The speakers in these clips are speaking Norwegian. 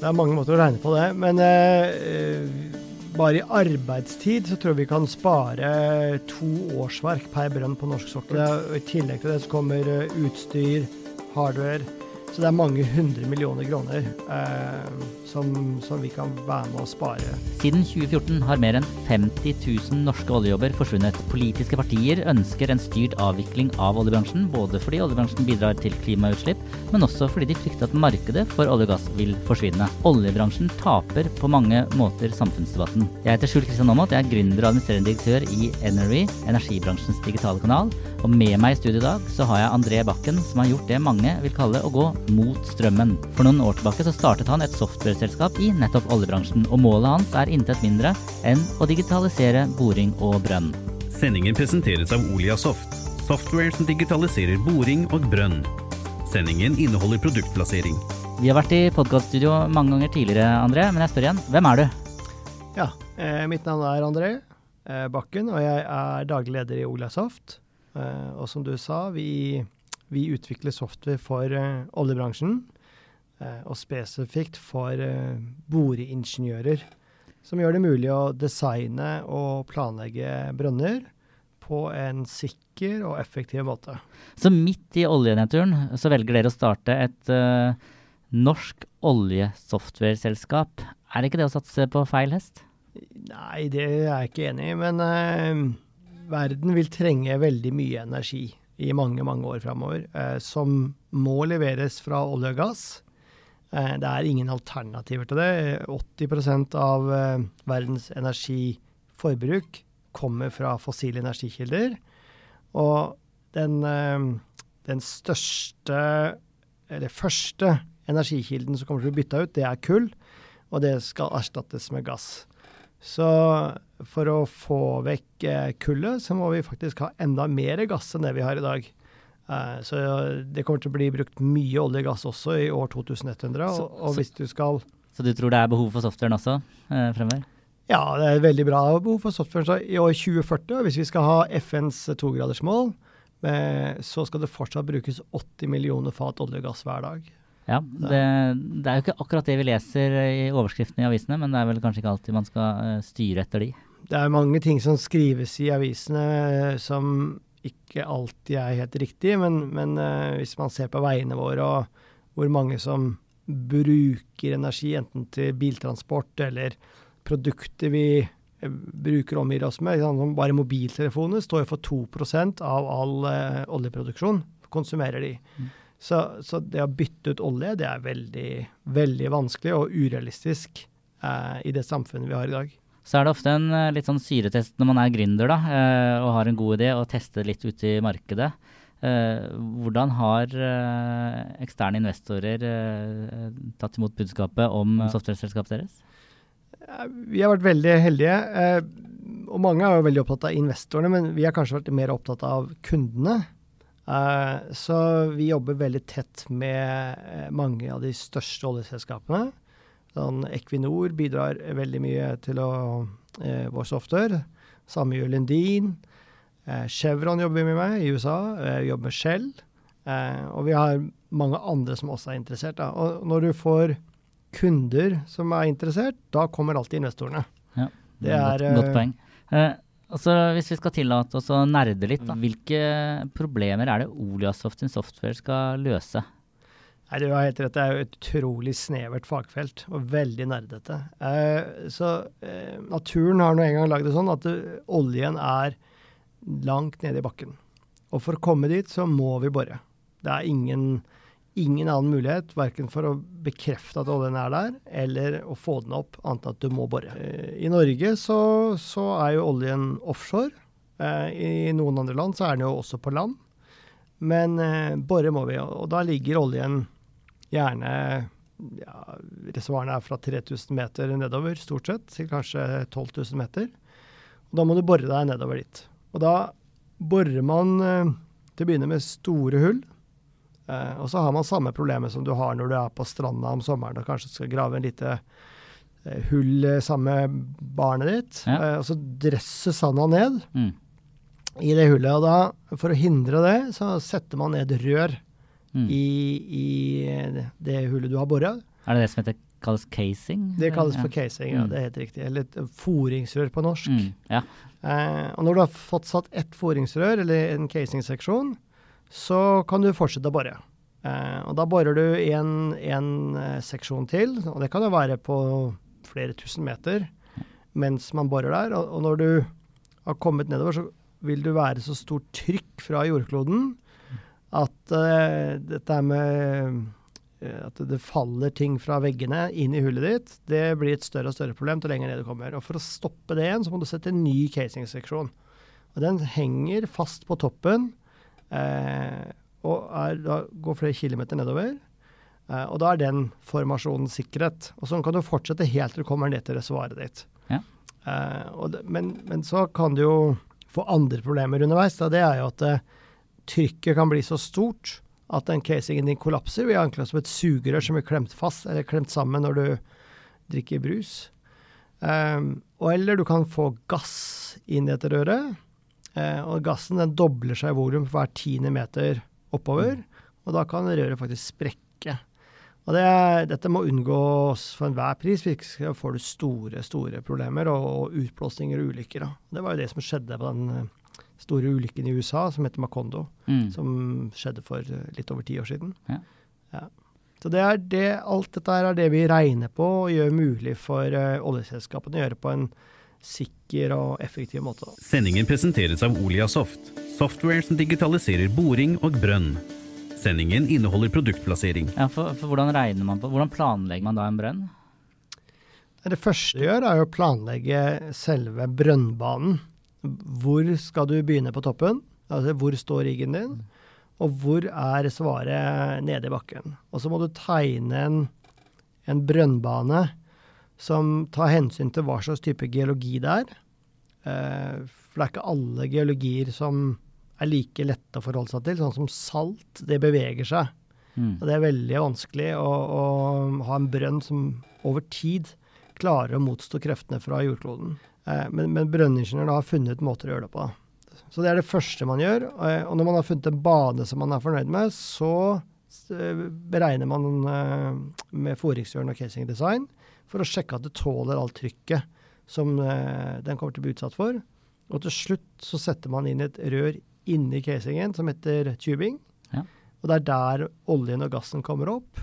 Det er mange måter å regne på det, men eh, bare i arbeidstid så tror jeg vi kan spare to årsverk per brønn på norsk sokkel. I tillegg til det så kommer eh, utstyr, hardware. Så det er mange hundre millioner kroner eh, som, som, vi kan være med å spare. Siden 2014 har mer enn 50 000 norske oljejobber forsvunnet. Politiske partier ønsker en styrt avvikling av oljebransjen, både fordi oljebransjen bidrar til klimautslipp, men også fordi de frykter at markedet for olje og gass vil forsvinne. Oljebransjen taper på mange måter samfunnsdebatten. Jeg heter Skjul Kristian Aamodt, jeg er gründer og administrerende direktør i Energy, energibransjens digitale kanal. Og med meg i studio i dag så har jeg André Bakken, som har gjort det mange vil kalle å gå mot strømmen. For noen år tilbake så startet han et softwareselskap i nettopp oljebransjen, og målet hans er intet mindre enn å digitalisere boring og brønn. Sendingen presenteres av Oliasoft, software som digitaliserer boring og brønn. Sendingen inneholder produktplassering. Vi har vært i podkaststudio mange ganger tidligere, André, men jeg spør igjen, hvem er du? Ja, eh, mitt navn er André eh, Bakken, og jeg er daglig leder i Oliasoft. Uh, og som du sa, vi, vi utvikler software for uh, oljebransjen. Uh, og spesifikt for boreingeniører. Som gjør det mulig å designe og planlegge brønner på en sikker og effektiv måte. Så midt i oljenedturen så velger dere å starte et norsk oljesoftwareselskap. Er ikke det å satse på feil hest? Nei, det er jeg ikke enig i. Men verden vil trenge veldig mye energi i mange, mange år framover, eh, som må leveres fra olje og gass. Eh, det er ingen alternativer til det. 80 av eh, verdens energiforbruk kommer fra fossile energikilder. Og den, den største, eller første, energikilden som kommer til å bli bytta ut, det er kull. Og det skal erstattes med gass. Så for å få vekk eh, kullet, så må vi faktisk ha enda mer gass enn det vi har i dag. Eh, så det kommer til å bli brukt mye olje og gass også i år 2100. Så, og, hvis du skal Så du tror det er behov for softwaren også eh, fremover? Ja, det er veldig bra behov for softwaren. Så i år 2040, hvis vi skal ha FNs togradersmål, eh, så skal det fortsatt brukes 80 millioner fat olje og gass hver dag. Ja, det, det, er jo ikke akkurat det vi leser i overskriftene i avisene, men det er vel kanskje ikke alltid man skal uh, styre etter de. Det er mange ting som skrives i avisene uh, som ikke alltid er helt riktig, men, men uh, hvis man ser på veiene våre og hvor mange som bruker energi, enten til biltransport eller produkter vi bruker og omgir oss med, bare mobiltelefoner står for 2% av all oljeproduksjon, konsumerer de. Mm. Så, så, det å bytte ut olje, det er veldig, veldig vanskelig og urealistisk eh, i det samfunnet vi har i dag. Så er det ofte en eh, litt sånn syretest når man er gründer da, eh, og har en god idé og tester litt ute i markedet. Eh, hvordan har eksterne investorer tatt imot budskapet om software-selskapet deres? Vi har vært veldig heldige. og mange er jo veldig opptatt av investorene, men vi har kanskje vært mer opptatt av kundene. Så vi jobber veldig tett med mange av de største oljeselskapene. Sånn, Equinor bidrar veldig mye til å, eh, vår software. Samme gjør Lundin. Chevron jobber vi med i USA. vi jobber med Shell. og vi har mange andre som også er interessert. Da. Og når du får kunder som er interessert, da kommer alltid investorene. Ja, det er godt, godt poeng. Altså, hvis vi skal tillate oss å nerde litt, da. hvilke problemer er det Oliasoft sin software skal løse? Nei, Du har helt rett, det er jo et utrolig snevert fagfelt, og veldig nerdete. Eh, så eh, naturen har nå en gang lagd det sånn at det, eh, oljen er langt nede i bakken. Og for å komme dit, så må vi bore. Det er ingen ingen annen mulighet, verken for å bekrefte at oljen er der, eller å få den opp, annet enn at du må bore. Eh, I Norge så, så er jo oljen offshore. Eh, I noen andre land så er den jo også på land. Men eh, bore må vi, og da ligger oljen gjerne ja, Reservoarene er fra 3000 meter nedover, stort sett, til kanskje 12 000 meter. Og da må du bore deg nedover dit. Og da borer man eh, til å begynne med store hull. Eh, og så har man samme problemet som du har når du er på stranda om sommeren og kanskje skal grave en lite eh, hull sammen med barnet ditt. Ja. Eh, og så dresser sanda ned Mm. i det hullet. Og da, for å hindre det, så setter man ned rør Mm. i, i det hullet du har bora. Er det det som heter, kalles casing? Det kalles for casing, ja. Mm. Det er helt riktig. Eller et foringsrør på norsk. Mm. Ja. Eh, og når du har fått satt ett foringsrør, eller en casingseksjon, så kan du fortsette å bore. Eh, og da borer du en, en eh, seksjon til, og det kan jo være på flere tusen meter mens man borer der. Og, og når du har kommet nedover, så vil det være så stort trykk fra jordkloden at uh, dette med eh, at det faller ting fra veggene inn i hullet ditt, det blir et større og større problem til lenger ned du kommer. Og For å stoppe det igjen, så må du sette en ny casingseksjon. Og Den henger fast på toppen eh, og er, går flere kilometer nedover. Eh, og da er den formasjonen sikret. Og sånn kan du fortsette helt til du kommer ned til reservoaret ditt. Ja. Eh, det, men, men så kan du jo få andre problemer underveis. Da. Det er jo at eh, trykket kan bli så stort at den casingen din kollapser. Vi anklager som et sugerør som blir klemt fast, eller klemt sammen når du drikker brus. Um, eller du kan få gass inn i dette røret. Uh, og gassen den dobler seg i volum hver tiende meter oppover. Og da kan røret faktisk sprekke. Og det, dette må unngås for enhver pris, hvis ikke får du store store problemer og, og utblåsninger og ulykker. Da. Det var jo det som skjedde på den eh, store ulykken i USA som heter Macondo, Mm. som skjedde for eh, litt over ti år siden. Ja. Ja. Så det er det, alt dette er det vi regner på og gjør mulig for uh, oljeselskapene å gjøre på en sikker og effektiv måte. Sendingen presenteres av Oliasoft, software som digitaliserer boring og brønn. Sendingen inneholder produktplassering. Ja, for, for hvordan man på Hvordan planlegger man da en brønn? Det første du gjør, er å planlegge selve brønnbanen. Hvor skal du begynne på toppen? Altså hvor står riggen din? Og hvor er svaret nede i bakken? Og så må du tegne en, en brønnbane som tar hensyn til hva slags type geologi det er. Eh, for det er ikke alle geologier som er like lette å forholde seg til. Sånn som salt, det beveger seg. Mm. Og det er veldig vanskelig å, å ha en brønn som over tid klarer å motstå kreftene fra jordkloden. Eh, men men brønningeniøren har funnet måter å gjøre det på. Så det er det første man gjør. eh, Og når man har funnet en bane som man er fornøyd med, så eh, beregner man med foringsrøren og casing design for å sjekke at det tåler alt trykket som den kommer til å bli utsatt for. Og til slutt så setter man inn et rør inni casingen som heter tubing. Ja. Og det er der oljen og gassen kommer opp.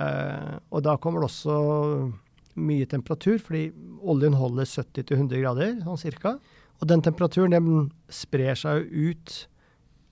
Og da kommer det også mye temperatur, fordi oljen holder 70-100 grader, sånn cirka. Og den temperaturen den sprer seg jo ut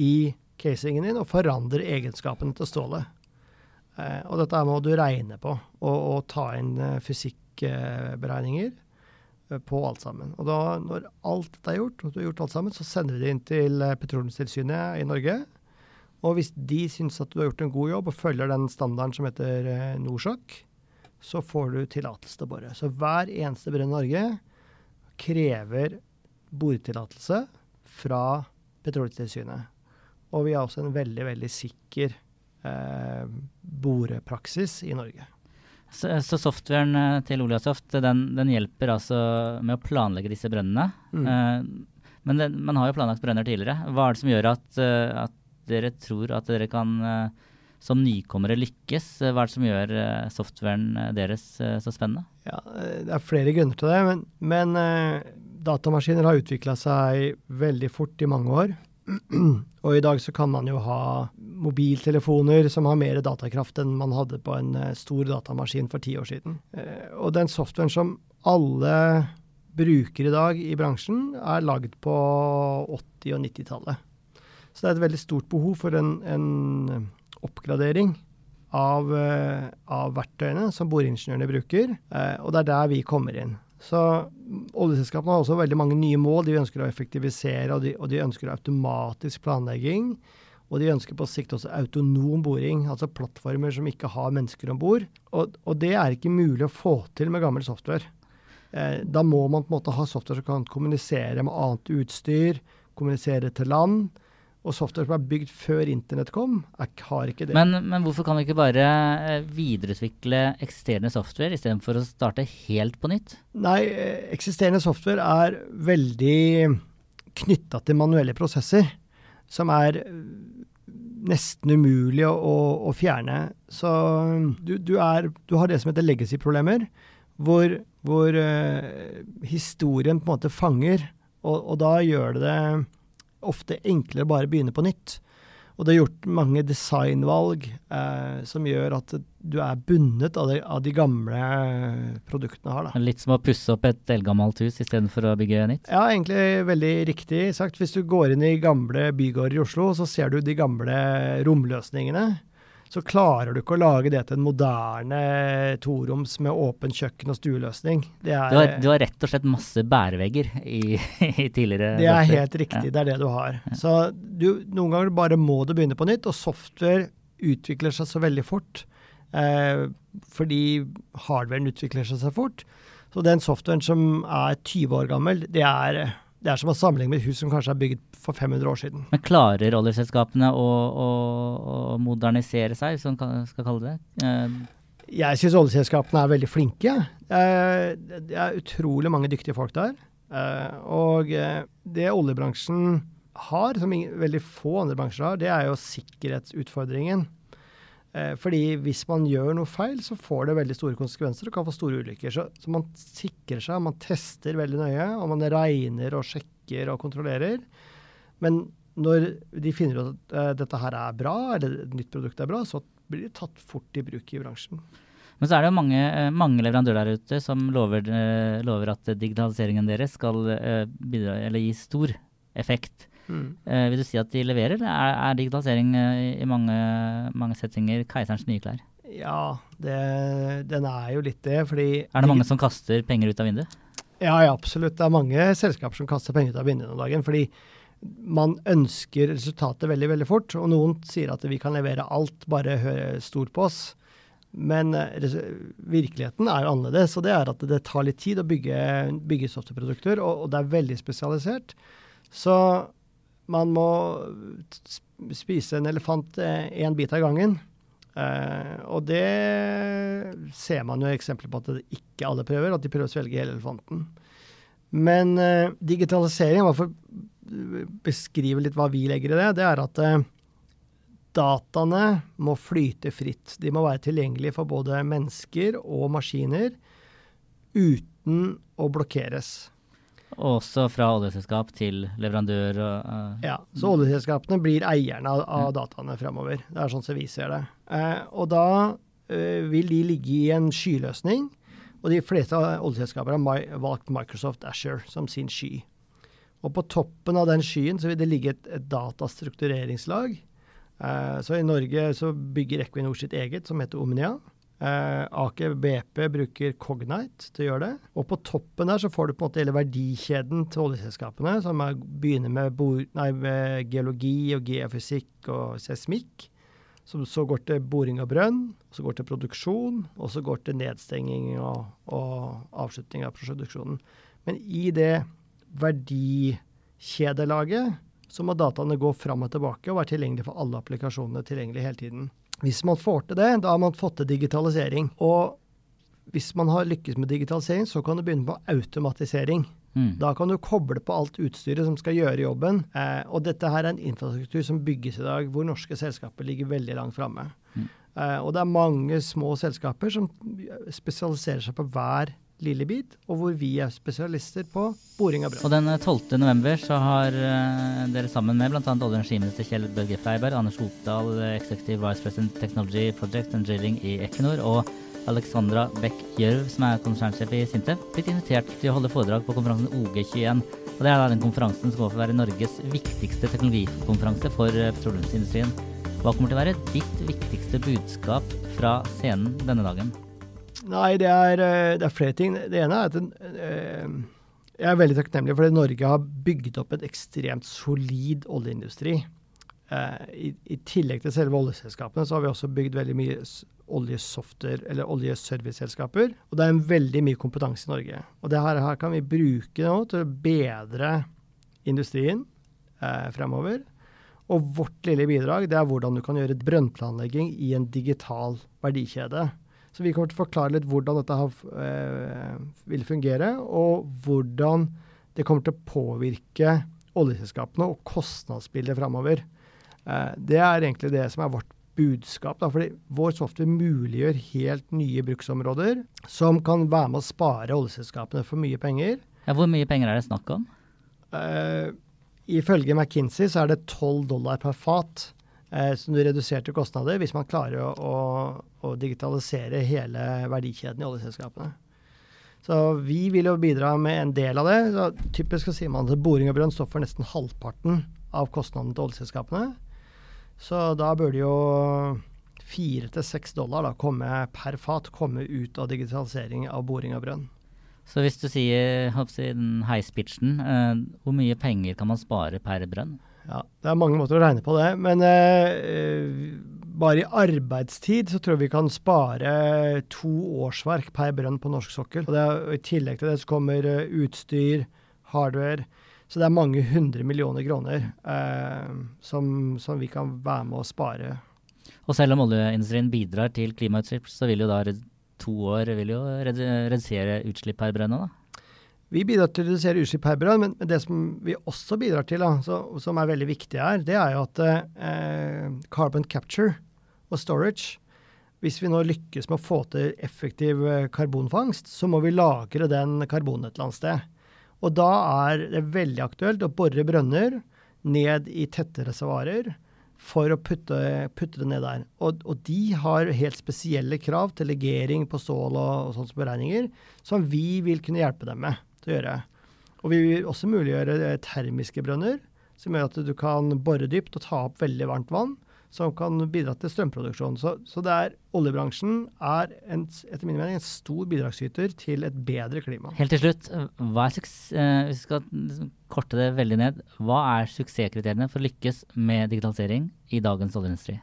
i casingen din og forandrer egenskapene til stålet. Eh, og dette må du regne på, og, og ta inn eh, fysikkberegninger eh, på alt sammen. Og da, når alt dette er gjort, og du har gjort alt sammen, så sender vi det inn til eh, Petroleumstilsynet i Norge. Og hvis de syns at du har gjort en god jobb og følger den standarden som heter eh, Norsok, så får du tillatelse til å bore. Så hver eneste brønn i Norge krever boretillatelse fra Petroleumstilsynet. Og vi har også en veldig, veldig sikker eh, borepraksis i Norge. Så, så softwaren eh, til Oliasoft den, den hjelper altså med å planlegge disse brønnene. Mm. Eh, men det, man har jo planlagt brønner tidligere. Hva er det som gjør at, eh, at dere tror at dere kan eh, som nykommere lykkes? Hva er det som gjør eh, softwaren eh, deres eh, så spennende? Ja, eh, det er flere grunner til det, men, men eh, datamaskiner har utvikla seg veldig fort i mange år. Og i dag så kan man jo ha mobiltelefoner som har mer datakraft enn man hadde på en eh, stor datamaskin for ti år siden. Eh, og den softwaren som alle bruker i dag i bransjen, er lagd på 80- og 90-tallet. Så det er et veldig stort behov for en, en oppgradering av, eh, av verktøyene som boreingeniørene bruker, eh, og det er der vi kommer inn. Så oljeselskapene har også veldig mange nye mål. De ønsker å effektivisere, og de, og de ønsker automatisk planlegging. Og de ønsker på sikt også autonom boring, altså plattformer som ikke har mennesker om bord. Og, og, det er ikke mulig å få til med gammel software. Eh, da må man på en måte ha software som kan kommunisere med annet utstyr, kommunisere til land. Og software som er bygd før internett kom, er, har ikke det. Men, men, hvorfor kan vi ikke bare eh, videreutvikle eksisterende software istedenfor å starte helt på nytt? Nei, eh, eksisterende software er veldig knytta til manuelle prosesser, som er nesten umulig å, å fjerne. Så du, du, er, du, har det som heter legacy-problemer, hvor, hvor uh, historien på en måte fanger, og, og da gjør det det ofte enklere å bare begynne på nytt. Og det er gjort mange designvalg eh, som gjør at du er bundet av de, av de gamle produktene har. Da. Litt som å pusse opp et eldgammelt hus istedenfor å bygge nytt? Ja, egentlig veldig riktig sagt. Hvis du går inn i gamle bygårder i Oslo, så ser du de gamle romløsningene så klarer du ikke å lage det til en moderne toroms med åpen kjøkken og stueløsning. Det er, du, har, du har rett og slett masse bærevegger i, i tidligere Det er helt riktig, ja. det er det du har. Ja. Så du, noen ganger bare må du begynne på nytt, og software utvikler seg så veldig fort. Eh, fordi hardwaren utvikler seg så fort. Så den softwaren som er 20 år gammel, det er det er som å sammenligne med et hus som kanskje er bygd for 500 år siden. Men klarer oljeselskapene å, å, å modernisere seg, hvis man skal kalle det? Eh. Jeg syns oljeselskapene er veldig flinke. Eh, det er utrolig mange dyktige folk der. Eh, og eh, det oljebransjen har, som veldig få andre bransjer har, det er jo sikkerhetsutfordringen. Eh, fordi hvis man gjør noe feil, så får det veldig store konsekvenser og kan få store ulykker. Så, så, man sikrer seg, man tester veldig nøye, og man regner og sjekker og kontrollerer. Men når de finner ut at uh, dette her er bra, eller et nytt produkt er bra, så blir det tatt fort i bruk i bransjen. Men så er det jo mange, eh, mange leverandører der ute som lover, lover at digitaliseringen deres skal bidra, eller gi stor effekt. Mm. Vil du si at de leverer? Er, er digitalisering i mange, mange, settinger keiserens nye klær? Ja, det, den er jo litt det, fordi Er det mange som kaster penger ut av vinduet? Ja, ja, absolutt. Det er mange selskaper som kaster penger ut av vinduet om dagen. fordi man ønsker resultatet veldig veldig fort, og noen sier at vi kan levere alt, bare stort på oss. Men uh, virkeligheten er jo annerledes, og det er at det tar litt tid å bygge, bygge softwareprodukter, og, og det er veldig spesialisert. Så man må spise en elefant én eh, bit av gangen. Uh, og det ser man jo eksempler på at ikke alle prøver, at de prøver å svelge hele elefanten. Men uh, digitalisering, hva for beskrive litt hva vi legger i det, det er at uh, dataene må flyte fritt. De må være tilgjengelige for både mennesker og maskiner uten å blokkeres. Også fra oljeselskap til leverandør og uh, Ja, så oljeselskapene blir eierne av, av dataene fremover. Det er sånn som vi ser det. Eh, og da eh, vil de ligge i en skyløsning. Og de fleste oljeselskaper har valgt Microsoft Asher som sin sky. Og på toppen av den skyen så vil det ligge et, et datastruktureringslag. så i Norge så bygger Equinor sitt eget, som heter Omnia. Eh, Aker BP bruker Cognite til å gjøre det. Og på toppen der så får du på en måte hele verdikjeden til oljeselskapene, som er, begynner med, bo, nei, med, geologi og geofysikk og seismikk. Som så går til boring av brønn, så går til produksjon, og så går til nedstenging og, og avslutning av produksjonen. Men i det verdikjedelaget så må dataene gå fram og tilbake og være tilgjengelig for alle applikasjonene tilgjengelig hele tiden. Hvis man får til det, da har man fått til digitalisering. Og hvis man har lykkes med digitalisering, så kan du begynne på automatisering. Mm. Da kan du koble på alt utstyret som skal gjøre jobben. Eh, og dette her er en infrastruktur som bygges i dag, hvor norske selskaper ligger veldig langt framme. Mm. Eh, og det er mange små selskaper som spesialiserer seg på hver lille bit, og hvor vi er spesialister på boring av brønn. Og den 12. Eh, november så har uh, dere sammen med bl.a. olje- og energiminister Kjell Børge Freiberg, Anders Hopdal, eh, Executive Vice President Technology Project and Drilling i Equinor, og Alexandra Beck Gjørv, som er konsernsjef i Sintef, blitt invitert til å holde foredrag på konferansen OG21. Og Det er den konferansen som går for å være Norges viktigste teknologikonferanse for petroleumsindustrien. Hva kommer til å være ditt viktigste budskap fra scenen denne dagen? Nei, det er, eh, det er, flere ting. Det ene er at eh, jeg er veldig takknemlig fordi Norge har bygd opp et ekstremt solid oljeindustri. eh, i, i, tillegg til selve oljeselskapene, så har vi også bygd veldig mye oljesofter, eller oljeserviceselskaper. Og det er en veldig mye kompetanse i Norge. Og det her, her kan vi bruke nå til å bedre industrien eh, fremover. Og vårt lille bidrag det er hvordan du kan gjøre brønnplanlegging i en digital verdikjede. Så vi kommer til å forklare litt hvordan dette eh, vil fungere, og hvordan det kommer til å påvirke oljeselskapene og kostnadsbildet framover. Eh, det er egentlig det som er vårt budskap. Da, fordi vår software muliggjør helt nye bruksområder som kan være med å spare oljeselskapene for mye penger. Ja, hvor mye penger er det snakk om? Eh, ifølge McKinsey så er det 12 dollar per fat som du reduserte kostnader hvis man klarer å, å, å, digitalisere hele verdikjeden i oljeselskapene. Så vi vil jo bidra med en del av det. Så typisk så sier man at boring og brønn står for nesten halvparten av kostnadene til oljeselskapene. Så da burde jo fire til seks dollar da, komme per fat komme ut av digitalisering av boring av brønn. Så hvis du sier si, den heispitchen, eh, hvor mye penger kan man spare per brønn? Ja, Det er mange måter å regne på det, men eh, bare i arbeidstid så tror jeg vi kan spare to årsverk per brønn på norsk sokkel. Og det og I tillegg til det så kommer uh, utstyr, hardware. Så det er mange hundre millioner kroner eh, som, som, vi kan være med å spare. Og selv om oljeindustrien bidrar til klimautslipp, så vil jo da to år vil jo redusere utslipp per brønn da? Vi bidrar til å redusere utslipp her, men det som vi også bidrar til, da, så, som er veldig viktig her, det er jo at eh, carbon capture og storage Hvis vi nå lykkes med å få til effektiv eh, karbonfangst, så må vi lagre den karbonen et eller annet sted. Og da er det veldig aktuelt å bore brønner ned i tette reservoarer for å putte, putte, det ned der. Og, og, de har helt spesielle krav til legering på stål og, og sånne beregninger, som vi vil kunne hjelpe dem med til å gjøre. Og vi vil også muliggjøre termiske brønner, som gjør at du kan bore dypt og ta opp veldig varmt vann som kan bidra til strømproduksjon. Så, så er, oljebransjen er en, etter min mening en stor bidragsyter til et bedre klima. Helt til slutt, hva er eh, vi skal liksom korte det veldig ned. Hva er suksesskriteriene for å lykkes med digitalisering i dagens oljeindustri?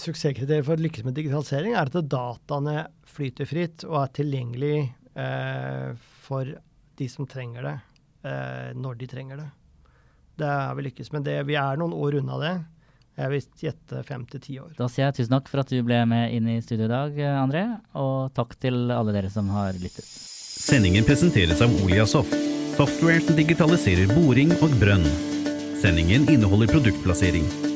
Suksesskriteriet for å lykkes med digitalisering er at dataene flyter fritt og er tilgjengelig eh, for de som trenger det, eh, når de trenger det. Det har vi lykkes med. Det, vi er noen år unna det. Jeg vil gjette fem til ti år. Da sier jeg tusen takk for at du ble med inn i studio i dag, André. Og takk til alle dere som har lyttet. Sendingen presenteres av Oliasoft, software som digitaliserer boring og brønn. Sendingen inneholder produktplassering.